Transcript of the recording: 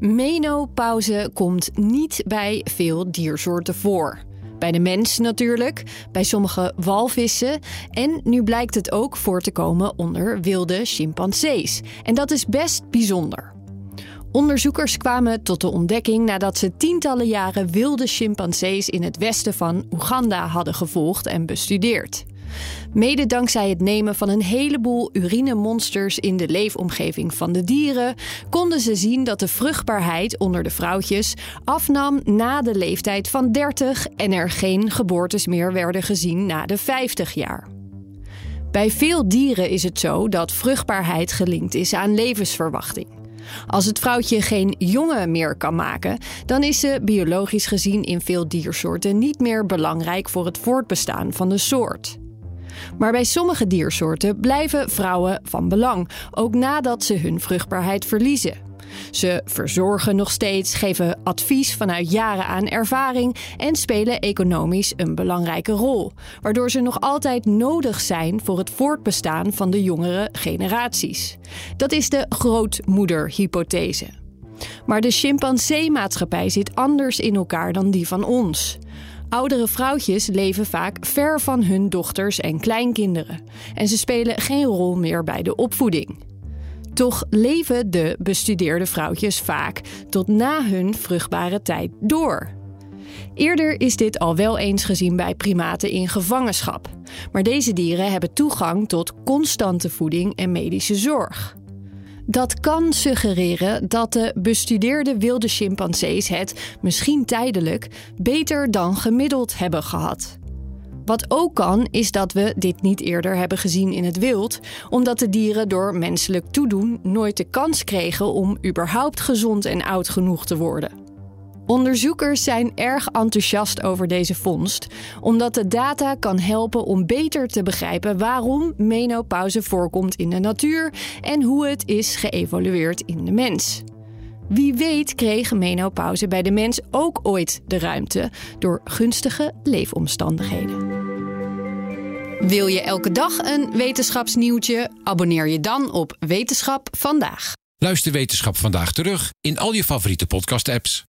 Menopauze komt niet bij veel diersoorten voor. Bij de mens natuurlijk, bij sommige walvissen en nu blijkt het ook voor te komen onder wilde chimpansees. En dat is best bijzonder. Onderzoekers kwamen tot de ontdekking nadat ze tientallen jaren wilde chimpansees in het westen van Oeganda hadden gevolgd en bestudeerd. Mede dankzij het nemen van een heleboel urinemonsters in de leefomgeving van de dieren, konden ze zien dat de vruchtbaarheid onder de vrouwtjes afnam na de leeftijd van 30 en er geen geboortes meer werden gezien na de 50 jaar. Bij veel dieren is het zo dat vruchtbaarheid gelinkt is aan levensverwachting. Als het vrouwtje geen jongen meer kan maken, dan is ze biologisch gezien in veel diersoorten niet meer belangrijk voor het voortbestaan van de soort. Maar bij sommige diersoorten blijven vrouwen van belang, ook nadat ze hun vruchtbaarheid verliezen. Ze verzorgen nog steeds, geven advies vanuit jaren aan ervaring en spelen economisch een belangrijke rol, waardoor ze nog altijd nodig zijn voor het voortbestaan van de jongere generaties. Dat is de grootmoederhypothese. Maar de chimpansee-maatschappij zit anders in elkaar dan die van ons. Oudere vrouwtjes leven vaak ver van hun dochters en kleinkinderen en ze spelen geen rol meer bij de opvoeding. Toch leven de bestudeerde vrouwtjes vaak tot na hun vruchtbare tijd door. Eerder is dit al wel eens gezien bij primaten in gevangenschap. Maar deze dieren hebben toegang tot constante voeding en medische zorg. Dat kan suggereren dat de bestudeerde wilde chimpansees het, misschien tijdelijk, beter dan gemiddeld hebben gehad. Wat ook kan, is dat we dit niet eerder hebben gezien in het wild, omdat de dieren door menselijk toedoen nooit de kans kregen om überhaupt gezond en oud genoeg te worden. Onderzoekers zijn erg enthousiast over deze vondst, omdat de data kan helpen om beter te begrijpen waarom menopauze voorkomt in de natuur en hoe het is geëvolueerd in de mens. Wie weet kreeg menopauze bij de mens ook ooit de ruimte door gunstige leefomstandigheden. Wil je elke dag een wetenschapsnieuwtje? Abonneer je dan op Wetenschap vandaag. Luister Wetenschap vandaag terug in al je favoriete podcast-apps.